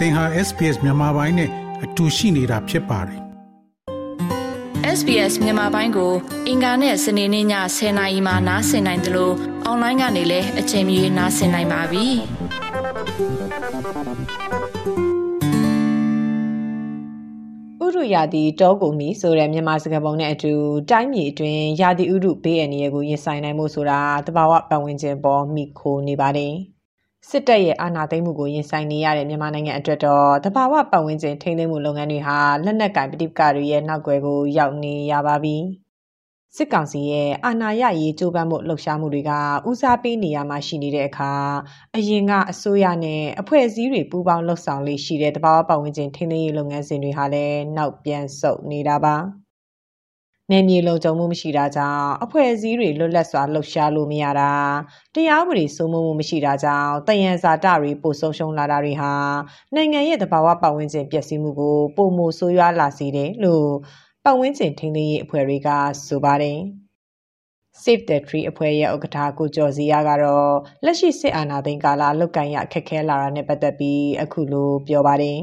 သင်ဟာ SPS မြန်မာပိုင်းနဲ့အတူရှိနေတာဖြစ်ပါတယ် SBS မြန်မာပိုင်းကို အင်ကာနဲ့စနေနေ့ည10:00နာရီမှနားဆင်နိုင်တယ်လို့အွန်လိုင်းကနေလည်းအချိန်မီနားဆင်နိုင်ပါပြီဥရုယာတီတောကုန်မီဆိုတဲ့မြန်မာစကားပုံနဲ့အတူတိုင်းပြည်အတွင်းယာတီဥရုဘေးအန္တရာယ်ကိုရင်ဆိုင်နိုင်မှုဆိုတာတဘာဝပတ်ဝန်းကျင်ပေါ်မိခိုနေပါတယ်။ စစ်တပ်ရဲ့အာဏာသိမ်းမှုကိုရင်ဆိုင်နေရတဲ့မြန်မာနိုင်ငံအတွက်တော့တဘာဝပတ်ဝန်းကျင်ထိန်းသိမ်းမှုလုပ်ငန်းတွေဟာလက်နက်ကင်ပဋိပက္ခတွေရဲ့နောက်ွယ်ကိုရောက်နေရပါပြီ။စစ်ကောင်စီရဲ့အာဏာရရေးကြိုးပမ်းမှုလှုပ်ရှားမှုတွေကဦးစားပေးနေရမှာရှိနေတဲ့အခါအရင်ကအစိုးရနဲ့အဖွဲ့အစည်းတွေပူးပေါင်းလှုပ်ဆောင်လေးရှိတဲ့တဘာဝပတ်ဝန်းကျင်ထိန်းသိမ်းရေးလုပ်ငန်းစဉ်တွေဟာလည်းနောက်ပြန်ဆုတ်နေတာပါ။ နယ်မြေလုံခြုံမှုမရှိတာကြောင့်အဖွဲ့အစည်းတွေလွတ်လပ်စွာလှုပ်ရှားလို့မရတာတရားဥပဒေစိုးမိုးမှုမရှိတာကြောင့်တယံဇာတတွေပိုဆုံးရှုံးလာတာတွေဟာနိုင်ငံရဲ့သဘာဝပတ်ဝန်းကျင်ပျက်စီးမှုကိုပုံမဆိုးရွားလာစေတယ်လို့ပတ်ဝန်းကျင်ထိန်းသိမ်းရေးအဖွဲ့တွေကဆိုပါတယ် Save the Tree အဖွဲ့ရဲ့ဥက္ကဋ္ဌကိုကျော်စီယာကတော့လက်ရှိစစ်အာဏာသိမ်းကာလလုတ်ကန်ရခက်ခဲလာတာနဲ့ပတ်သက်ပြီးအခုလိုပြောပါတယ်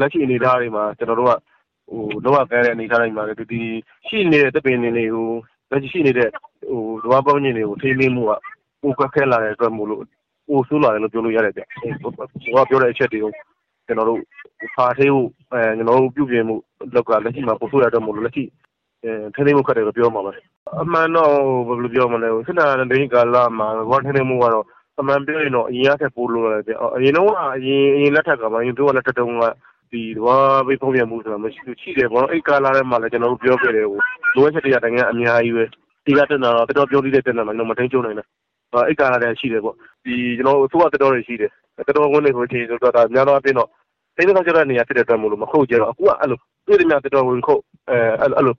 လက်ရှိအနေအထားတွေမှာကျွန်တော်တို့က ဟိုလောကကဲတဲ့ အနေထားတိုင်းမှာဒီရှိနေတဲ့တပင်တွေဟို လက်ရှိနေတဲ့ဟိုဒဝပေါင်းကြီးတွေကို ထိမ့်သိမ်းမှုကပိုကခဲလာတဲ့အတွက်မို့လို့ ပိုဆိုးလာတယ်လို့ ပြောလို့ရတယ်ဗျ ဟိုကပြောတဲ့အချက်တွေကို ကျွန်တော်တို့ ဖာသေးဖို့အဲကျွန်တော်တို့ ပြုပြင်မှုလောက်က လက်ရှိမှာ ပိုဆိုးရတော့မို့လို့ လက်ရှိအဲထိမ့်သိမ်းမှုခက်တယ်လို့ ပြောမှာပါအမှန်တော့ ဘယ်လိုပြောမလဲခဏတဲ့ကာလမှာဘောထိမ့်သိမ်းမှုကတော့ အမှန်ပြောရင်တော့ အရင်ကထက် ပိုလို့ရတယ်ဗျ အရင်တော့အရင်အရင်လက်ထက်ကမှအရင်တို့ကလက်ထက်တုန်းက ဒီဝါဘေးဖုံးပြန်မှုဆိုတာမရှိဘူးရှိတယ်ဘောနော်အဲ့ကာလာထဲမှာလည်းကျွန်တော်တို့ပြောခဲ့တယ်ဟိုလိုအပ်ချက်တွေကတကယ်အများကြီးပဲဒီကတက်တာတော့တော်တော်ပြောသေးတဲ့တက်တာမှကျွန်တော်မထိန်ချုံနိုင်ဘူးအဲ့ကာလာထဲရှိတယ်ပေါ့ဒီကျွန်တော်အစိုးရတက်တော်တွေရှိတယ်တက်တော်ဝင်နေကိုချင်းဆိုတော့ဒါများတော့အပြင်တော့တိတ်တော့ကြတဲ့နေရာဖြစ်တဲ့အတွက်မို့လို့မခုတ်ကြတော့အခုကအဲ့လိုတွေ့တယ်များတက်တော်ဝင်ခုတ်အဲအဲ့လို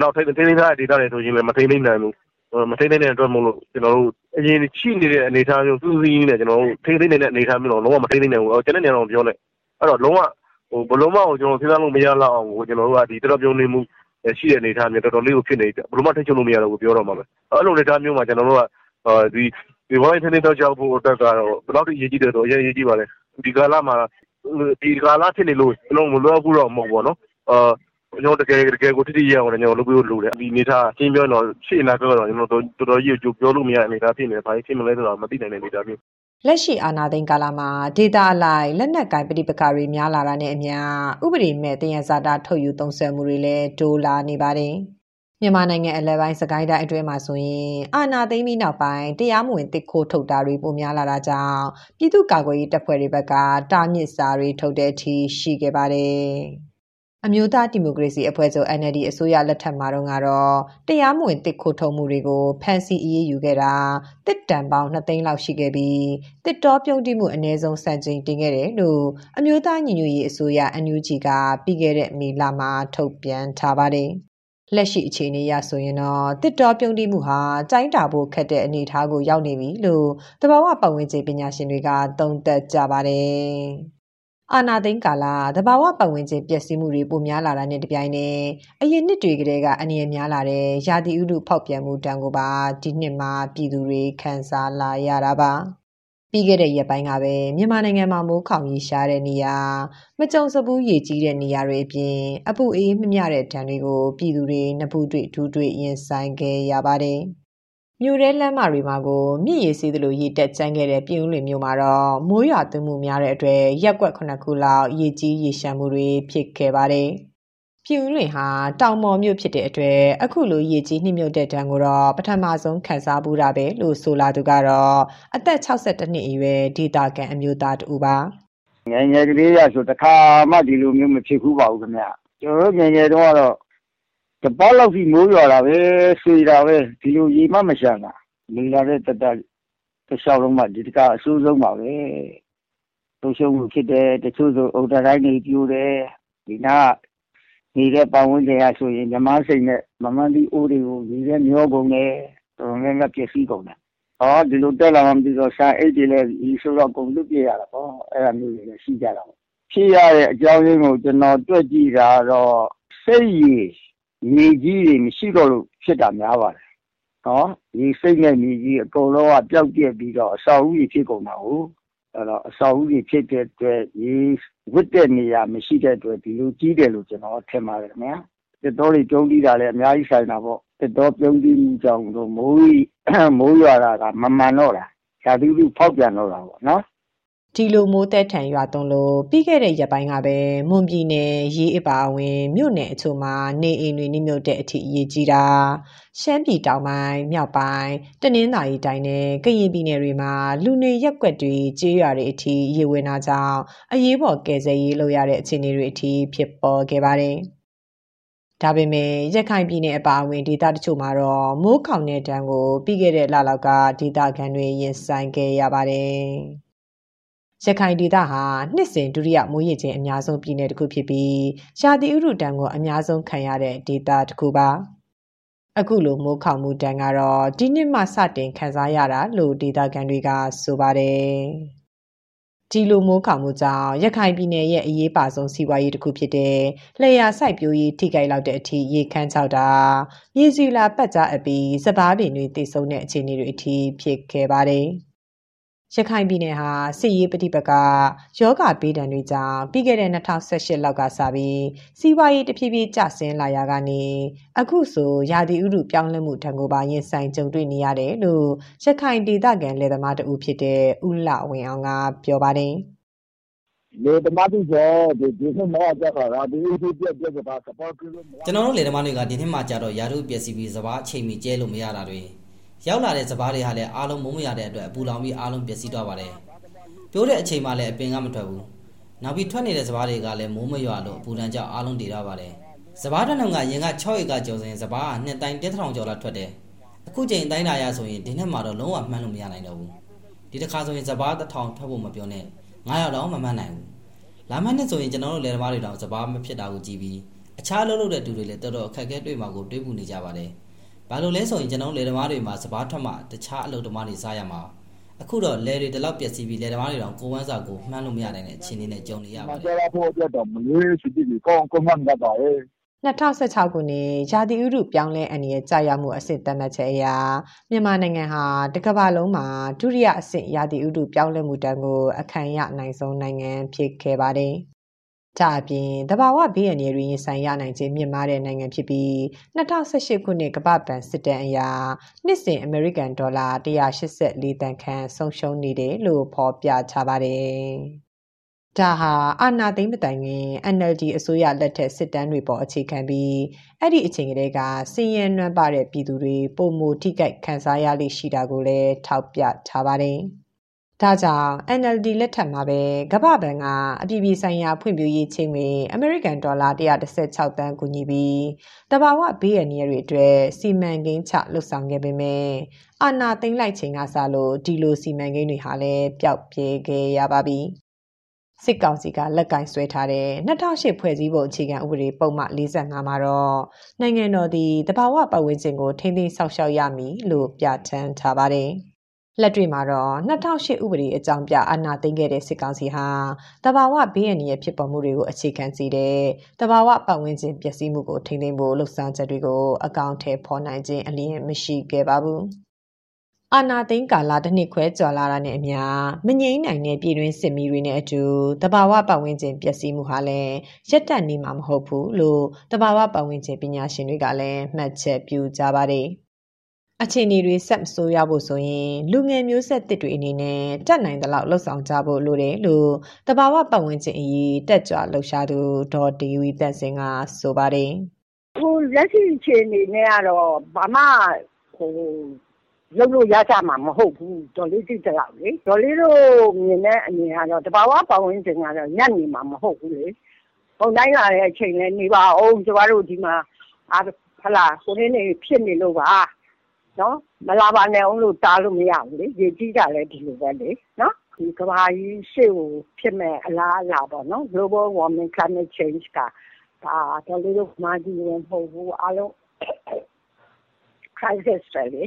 နောက်ထိန်းထိန်းထားတဲ့ဒေတာတွေဆိုရင်လည်းမထိန်းသိမ်းနိုင်ဘူးမထိန်းသိမ်းတဲ့အတွက်မို့လို့ကျွန်တော်တို့အရင်ရှိနေတဲ့အနေအထားမျိုးစူးစီးနေကျွန်တော်တို့ထိန်းသိမ်းနေတဲ့အနေအထားမျိုးတော့လုံးဝမထိန်းသိမ်းနိုင်ဘူးကျွန်တဲ့နေရာတော့ပြောလိုက်အဲ့တော့လုံးဝ ဘယ်လိုမှကိုကျွန်တော်စဉ်းစားလို့မရတော့အောင်ကိုကျွန်တော်တို့ကဒီတော်တော်ပြုံးနေမှုရှိတဲ့အနေအထားမျိုးတော်တော်လေးကိုဖြစ်နေတယ်ဘယ်လိုမှထိချုံလို့မရတော့ဘူးပြောတော့မှာပဲအဲ့လိုအနေအထားမျိုးမှာကျွန်တော်တို့ကဒီဒီဝိုင်းထင်းတော့ကြောက်ဖို့အတွက်ကတော့ဘယ်လောက်ထိအရေးကြီးတယ်တော့အရေးကြီးပါလေဒီကာလမှာဒီကာလဖြစ်နေလို့ကျွန်တော်မလွယ်ဘူးတော့မဟုတ်ဘောနော်အာကျွန်တော်တကယ်တကယ်ကိုတိတိကျကျကျွန်တော်လုပ်ပြီးလို့တယ်ဒီအနေထားရှင်းပြောတော့ရှင်းလာကြတော့ကျွန်တော်တော်တော်ကြီးကိုကြိုပြောလို့မရတဲ့အနေထားဖြစ်နေတယ်ဘာဖြစ်မလဲဆိုတော့မသိနိုင်တဲ့အနေထားဖြစ် လက်ရှိအာဏာသိမ်းကာလမှာဒေတာအလိုက်လက်နက်ကင်ပဋိပက္ခတွေများလာတာနဲ့အမျှဥပဒေမဲ့တယံဇာတာထုတ်ယူသုံးစွဲမှုတွေလည်းတိုးလာနေပါတယ်။မြန်မာနိုင်ငံအလဲပိုင်းစကိုင်းတိုင်းအတွင်းမှာဆိုရင်အာဏာသိမ်းပြီးနောက်ပိုင်းတရားမဝင်တစ်ခိုးထုတ်တာတွေပိုများလာတာကြောင့်ပြည်သူ့ကာကွယ်ရေးတပ်ဖွဲ့တွေဘက်ကတာမြစ်စာတွေထုတ်တဲ့အထိရှိခဲ့ပါတယ်။ အမျိုးသားဒီမိုကရေစီအဖွဲ့ချုပ် NLD အစိုးရလက်ထက်မှာတော့ကတော့တရားမဝင်တစ်ခိုထုံမှုတွေကိုဖမ်းဆီးအရေးယူခဲ့တာတစ်တန်ပေါင်း2သိန်းလောက်ရှိခဲ့ပြီးတစ်တော်ပြုံးတိမှုအ ਨੇ ဆုံးစံချိန်တင်ခဲ့တယ်လို့အမျိုးသားညီညွတ်ရေးအစိုးရ NUG ကပြီးခဲ့တဲ့မေလမှာထုတ်ပြန်ထားပါတယ်လက်ရှိအခြေအနေရဆိုရင်တော့တစ်တော်ပြုံးတိမှုဟာတိုင်းတာဖို့ခက်တဲ့အနေအထားကိုရောက်နေပြီလို့တဘာဝပတ်ဝန်းကျင်ပညာရှင်တွေကသုံးသပ်ကြပါတယ် အာနာသိန်းကာလသဘာဝပတ်ဝန်းကျင်ပျက်စီးမှုတွေပိုများလာတာနဲ့တပြိုင်နက်အရင်နှစ်တွေကတည်းကအနည်းများလာတဲ့ရာသီဥတုဖောက်ပြန်မှုတန်ကိုပါဒီနှစ်မှာပြည်သူတွေခံစားလာရတာပါပြီးခဲ့တဲ့ရက်ပိုင်းကပဲမြန်မာနိုင်ငံမှာမိုးခေါင်ရေရှားတဲ့နေရာမကြုံစဘူးရေကြီးတဲ့နေရာတွေအပြင်အပူအေးမမျှတဲ့ဒဏ်တွေကိုပြည်သူတွေနှပူတွေ့ဒူးတွေ့ရင်ဆိုင်ခဲ့ရပါတယ်။ မြို့ရဲလမ်းမတွေမှာကို မြင့်ရည်စီးသလို ရေတက်ကျန်းခဲ့တဲ့ ပြည်ဦးလွင်မြို့မှာတော့ မိုးရွာသွန်းမှုများတဲ့အတွက်ရက်ကွက်ခုနှစ်ခုလောက် ရေကြီးရေရှမ်းမှုတွေ ဖြစ်ခဲ့ပါတယ်။ပြည်ဦးလွင်ဟာ တောင်ပေါ်မြို့ဖြစ်တဲ့အတွက် အခုလို ရေကြီးနှိမ့်မြုပ်တဲ့တန်းကိုတော့ ပထမဆုံးခန်းစားဘူးတာပဲလို့ ဆိုလာသူကတော့ အသက်62နှစ်အရွယ် ဒေတာကန်အမျိုးသားတူပါ ငယ်ငယ်ကလေးရဆို တခါမှ ဒီလိုမျိုး မဖြစ်ဘူးပါဘူးခင်ဗျ ကျွန်တော်တို့ ငယ်ငယ်တုန်းကတော့ တပတ်လောက်စီမိုးရွာတာပဲဆွေတာပဲဒီလိုရေမမရှာတာလေလာတဲ့တတတစ်လျှောက်လုံးမှဒီတကအဆိုးဆုံးပါပဲတို့ရှုံးမှုဖြစ်တယ်တချို့ဆိုအုတ်တိုင်းနေပြိုတယ်ဒီနာနေတဲ့ပတ်ဝန်းကျင်ရဆိုရင်မြမစိတ်နဲ့မမန်းဒီအိုးတွေကိုဒီထဲမျောကုန်တယ်တော်ငယ်ကပြည့်စည်ကုန်တယ်ဟောဒီလိုတက်လာမှမသိတော့စာအိတ်တွေလည်းဒီဆိုတော့ကုန်လွတ်ပြရတာပေါ့အဲ့ဒါမျိုးတွေလည်းရှိကြတာပေါ့ဖြစ်ရတဲ့အကြောင်းရင်းကိုကျွန်တော်တွက်ကြည့်တာတော့စိတ်ရည် မြေကြီးတွေမရှိတော့လို့ဖြစ်တာများပါတယ်နော်ဒီစိတ်နဲ့မြေကြီးအကုန်လုံးကပျောက်ပြက်ပြီးတော့အဆောက်အဦကြီးဖြစ်ကုန်တာဟုတ်အဲ့တော့အဆောက်အဦတွေဖြစ်တဲ့အတွက်ရေဝစ်တဲ့နေရာမရှိတဲ့အတွက်ဒီလိုကြီးတယ်လို့ကျွန်တော်ထင်ပါတယ်ခင်ဗျာတစ်တော်တွေကျုံးပြီးတာလည်းအများကြီးဆိုင်တာပေါ့တစ်တော်ပြုံးပြီးမှုကြောင့်တို့မိုးကြီးမိုးရွာတာကမမှန်တော့တာဇာတိလူဖောက်ပြန်တော့တာပေါ့နော် ဒီလိုမိုးသက်ထန်ရွာသွန်းလို့ပြီးခဲ့တဲ့ရက်ပိုင်းကပဲမွန်ပြည်နယ်ရေးအပါအဝင်မြို့နယ်အချို့မှာနေအိမ်တွေနှိမ့်မြုပ်တဲ့အထိအရေးကြီးတာရှမ်းပြည်တောင်ပိုင်းမြောက်ပိုင်းတနင်္သာရီတိုင်းနဲ့ကရင်ပြည်နယ်တွေမှာလူနေရက်ကွက်တွေကြေးရွာတွေအထိရေဝင်တာကြောင့်အရေးပေါ်ကယ်ဆယ်ရေးလုပ်ရတဲ့အခြေအနေတွေအထိဖြစ်ပေါ်ခဲ့ပါတယ်ဒါပေမဲ့ရခိုင်ပြည်နယ်အပါအဝင်ဒေသတချို့မှာတော့မိုးခေါင်တဲ့တန်းကိုပြီးခဲ့တဲ့လလောက်ကဒေသခံတွေရင်ဆိုင်ခဲ့ရပါတယ်။ ရခိုင်ဒေသဟာနှစ်စဉ်ဒုတိယမိုးရေချိန်အများဆုံးပြည်နယ်တစ်ခုဖြစ်ပြီးရာသီဥတုတန်းကိုအများဆုံးခံရတဲ့ဒေသတစ်ခုပါအခုလိုမိုးခေါင်မှုတန်းကတော့ဒီနှစ်မှစတင်ခံစားရတာလို့ဒေသခံတွေကဆိုပါတယ်ဒီလိုမိုးခေါင်မှုကြောင့်ရခိုင်ပြည်နယ်ရဲ့အရေးပါဆုံးစီးပွားရေးတစ်ခုဖြစ်တဲ့လျှက်ရစိုက်ပျိုးရေးထိခိုက်လောက်တဲ့အထိရေခမ်းချောက်တာမြေစီလာပတ်ကြားအပြီးစပားပင်တွေတိတ်ဆုံးတဲ့အခြေအနေတွေအထိဖြစ်ခဲ့ပါတယ်။ ရခိုင်ပြည်နယ်ဟာစစ်ရေးပဋိပက္ခယောဂပေးဒဏ်တွေကြောင့်ပြီးခဲ့တဲ့2018လောက်ကစပြီးစီးပွားရေးတဖြည်းဖြည်းကျဆင်းလာရာကနေအခုဆိုရာသီဥတုပြောင်းလဲမှုထံကိုပါရင်ဆိုင်ကြုံတွေ့နေရတယ်လို့ရခိုင်ဒေသခံလယ်သမားတဦးဖြစ်တဲ့ဦးလဝင်းအောင်ကပြောပါတယ်လေတမတိကျော်ဒီဒီနှစ်မှာကြတာဒီဒီပြက်ပြက်ကပါစပေါ်ကလို့ကျွန်တော်တို့လေသမားတွေကဒီနှစ်မှာကြတော့ရာထူးပျက်စီးပြီးစဘာအချိန်မီကျဲလို့မရတာတွေ ရောက်လာတဲ့စပားတွေဟာလည်းအားလုံးမုံမရတဲ့အတွက်အပူလောင်ပြီးအားလုံးပျက်စီးသွားပါတယ်ပြိုးတဲ့အချိန်မှလည်းအပင်ကမထွက်ဘူးနောက်ပြီးထွက်နေတဲ့စပားတွေကလည်းမိုးမရွာလို့အပူဒဏ်ကြောင့်အားလုံးတည်ရပါတယ်စပားတစ်နှုံကရင်က6ဧကကျော်စဉ်စပားကနှစ်တိုင်းတစ်ထောင်ကျော်လောက်ထွက်တယ်အခုချိန်တိုင်းတာရဆိုရင်ဒီနှစ်မှာတော့လုံးဝမှန်းလို့မရနိုင်တော့ဘူးဒီတစ်ခါဆိုရင်စပားတစ်ထောင်ထွက်ဖို့မပြောနဲ့900တော့မမှန်းနိုင်ဘူးလာမယ့်နှစ်ဆိုရင်ကျွန်တော်တို့လယ်သမားတွေတောင်စပားမဖြစ်တာကိုကြည့်ပြီးအခြားလှုပ်လှုပ်တဲ့သူတွေလည်းတော်တော်အခက်အခဲတွေ့မှာကိုတွေးပူနေကြပါတယ် ဘာလို့လဲဆိုရင်ကျွန်တော်လယ်သမားတွေမှာစပားထွက်မှတခြားအလုပ်သမားတွေစားရမှာအခုတော့လယ်တွေတလောက်ပျက်စီးပြီးလယ်သမားတွေတောင်ကိုဝမ်းစာကိုမှန်းလို့မရနိုင်တဲ့အခြေအနေနဲ့ကြုံနေရပါတယ်။ကျန်ဖို့အတွက်တော့မလွေးရှိပြီကောင်းကောင်းမှန်တာရဲ့2016ခုနှစ်ရာသီဥတုပြောင်းလဲအန္တရာယ်ကြာရောက်မှုအဆင့်သတ်မှတ်ချက်အရမြန်မာနိုင်ငံဟာတကမ္ဘာလုံးမှာဒုတိယအဆင့်ရာသီဥတုပြောင်းလဲမှုတန်းကိုအခံရနိုင်ဆုံးနိုင်ငံဖြစ်ခဲ့ပါတယ်။ ကြအပြင်တဘာဝဘေးအန္တရာယ်တွေရင်ဆိုင်ရနိုင်ခြင်းမြင့်မားတဲ့နိုင်ငံဖြစ်ပြီး2018ခုနှစ်ကမ္ဘာ့ဘဏ်စစ်တမ်းအရနှစ်စဉ်အမေရိကန်ဒေါ်လာ184တန်ခန့်ဆုံးရှုံးနေတယ်လို့ဖော်ပြချပါတယ်။ဒါဟာအာဏာသိမ်းမတိုင်ခင် NLD အစိုးရလက်ထက်စစ်တမ်းတွေပေါ်အခြေခံပြီးအဲ့ဒီအချိန်ကလေးကစည်ရင်နှွမ်းပါတဲ့ပြည်သူတွေပုံမူထိကြိုက်ခံစားရလိရှိတာကိုလည်းထောက်ပြထားပါတယ်။ ဒါကြောင့် NLD လက်ထက်မှာပဲကမ္ဘာဘဏ်ကအပြည်ပြည်ဆိုင်ရာဖွံ့ဖြိုးရေးချင်းငွေအမေရိကန်ဒေါ်လာ116တန်းကူညီပြီးတဘာဝဘေးရန်ရတွေအတွက်စီမံကိန်းချလှုပ်ဆောင်ခဲ့ပေမဲ့အာဏာသိမ်းလိုက်ချိန်ကစလို့ဒီလိုစီမံကိန်းတွေဟာလည်းပျောက်ပြဲခဲ့ရပါပြီ။စစ်ကောင်စီကလက်ကင်ဆွဲထားတဲ့2008ဖွဲ့စည်းပုံအခြေခံဥပဒေပုံမှ45မှာတော့နိုင်ငံတော်သည်တဘာဝပတ်ဝန်းကျင်ကိုထိန်းသိမ်းဆောက်ရှောက်ရမည်လို့ပြဋ္ဌာန်းထားပါတယ်။ လက်တွေ့မှာတော့2008ဥပဒေအကြောင်းပြအာဏာသိမ်းခဲ့တဲ့စစ်ကောင်စီဟာတဘာဝဘေးအန္တရာယ်ဖြစ်ပေါ်မှုတွေကိုအခြေခံစီတဲ့တဘာဝပတ်ဝန်းကျင်ပျက်စီးမှုကိုထိန်းသိမ်းဖို့လှုံ့ဆော်ချက်တွေကိုအကောင့်ထဲပေါ်နိုင်ခြင်းအလျင်မရှိခဲ့ပါဘူး။အာနာသိန်းကာလတစ်နှစ်ခွဲကျော်လာတာနဲ့အမျှမငြိမ့်နိုင်တဲ့ပြည်တွင်းစစ်မီတွေနဲ့အတူတဘာဝပတ်ဝန်းကျင်ပျက်စီးမှုဟာလည်းရက်တက်နေမှာမဟုတ်ဘူးလို့တဘာဝပတ်ဝန်းကျင်ပညာရှင်တွေကလည်းမှတ်ချက်ပြုကြပါတယ်။ အခြေအနေတွေဆက်မဆိုးရဖို့ဆိုရင်လူငယ်မျိုးဆက်တစ်တွေအနေနဲ့တက်နိုင်သလောက်လှုပ်ဆောင်ကြဖို့လိုတယ်လို့တဘာဝပတ်ဝန်းကျင်အရေးတက်ကြွလှုပ်ရှားသူဒေါ်တီဝီတက်စင်ကဆိုပါတယ်ဟိုလက်ရှိအခြေအနေနဲ့ကတော့ဘာမှဟိုလုပ်လို့ရကြမှာမဟုတ်ဘူးဒေါ်လေးတိတက်လောက်လေဒေါ်လေးတို့မြင်တဲ့အနေကတော့တဘာဝပတ်ဝန်းကျင်ကတော့ညံ့နေမှာမဟုတ်ဘူးလေပုံတိုင်းလာတဲ့အချိန်လဲနေပါအောင်ကျမတို့ဒီမှာအာဖလာကိုနေနေဖြစ်နေလို့ပါ နော်မလာပါနဲ့အောင်လို့တားလို့မရဘူးလေရေကြီးတာလည်းဒီလိုပဲလေနော်ဒီကဘာကြီးရှေ့ကိုဖြစ်မဲ့အလားအလာပေါ့နော် global warming climate change ကဒါတော်လေးတို့မာကြီးရင်မဟုတ်ဘူးအားလုံး crisis ပဲလေ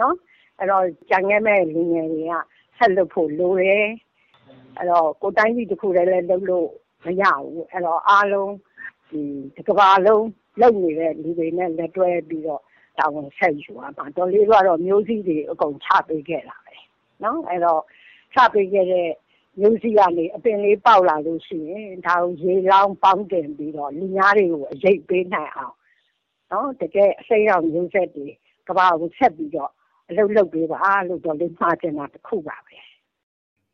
နော်အဲ့တော့ကြံခဲ့မဲ့လူငယ်တွေကဆက်လုပ်ဖို့လိုတယ်အဲ့တော့ကိုတိုင်းပြည်တစ်ခုတည်းလည်းလုပ်လို့မရဘူးအဲ့တော့အားလုံးဒီကဘာလုံးလုပ်နေတဲ့လူတွေနဲ့လက်တွဲပြီးတော့ တာဝန်ဆက်ယူရမှာတော်လေးကတော့မျိုးစည်းတွေအကုန်ချပေးခဲ့တာပဲနော်အဲ့တော့ချပေးခဲ့တဲ့မျိုးစီကနေအပင်လေးပေါက်လာလို့ရှိရင်ဒါကိုရေလောင်းပေါင်းတင်ပြီးတော့လူများတွေကိုအရေးပေးနိုင်အောင်နော်တကယ်အစိမ်းရောင်မျိုးဆက်တွေကဘာကိုဆက်ပြီးတော့အလုပ်လုပ်ပေးပါလို့တော့လေးမှားချင်တာတစ်ခုပါပဲ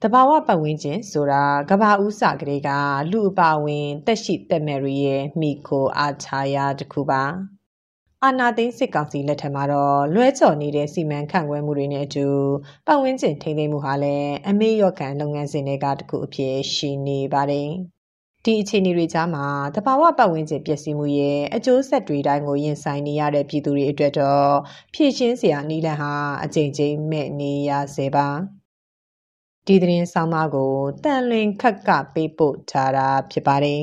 တဘာဝပတ်ဝန်းကျင်ဆိုတာကဘာဦးစာကလေးကလူအပါဝင်တက်ရှိတက်မယ်ရီရဲ့မိခိုအားချာယာတစ်ခုပါ အာနာသိန်းစစ်ကောင်စီလက်ထက်မှာတော့လွဲချော်နေတဲ့စီမံခန့်ခွဲမှုတွေနဲ့အတူပတ်ဝန်းကျင်ထိန်းသိမ်းမှုဟာလည်းအမေရော့ကန်လုပ်ငန်းစဉ်တွေကတစ်ခုအဖြစ်ရှိနေပါတယ်ဒီအခြေအနေတွေကြားမှာတဘာဝပတ်ဝန်းကျင်ပျက်စီးမှုရဲ့အကျိုးဆက်တွေတိုင်းကိုရင်ဆိုင်နေရတဲ့ပြည်သူတွေအတွက်တော့ဖြည့်ရှင်းစရာနည်းလမ်းဟာအကြိမ်ကြိမ်မဲ့နေရစေပါဒီသတင်းဆောင်မကိုတန်လွင်ခက်ကပေးပို့ထားတာဖြစ်ပါတယ်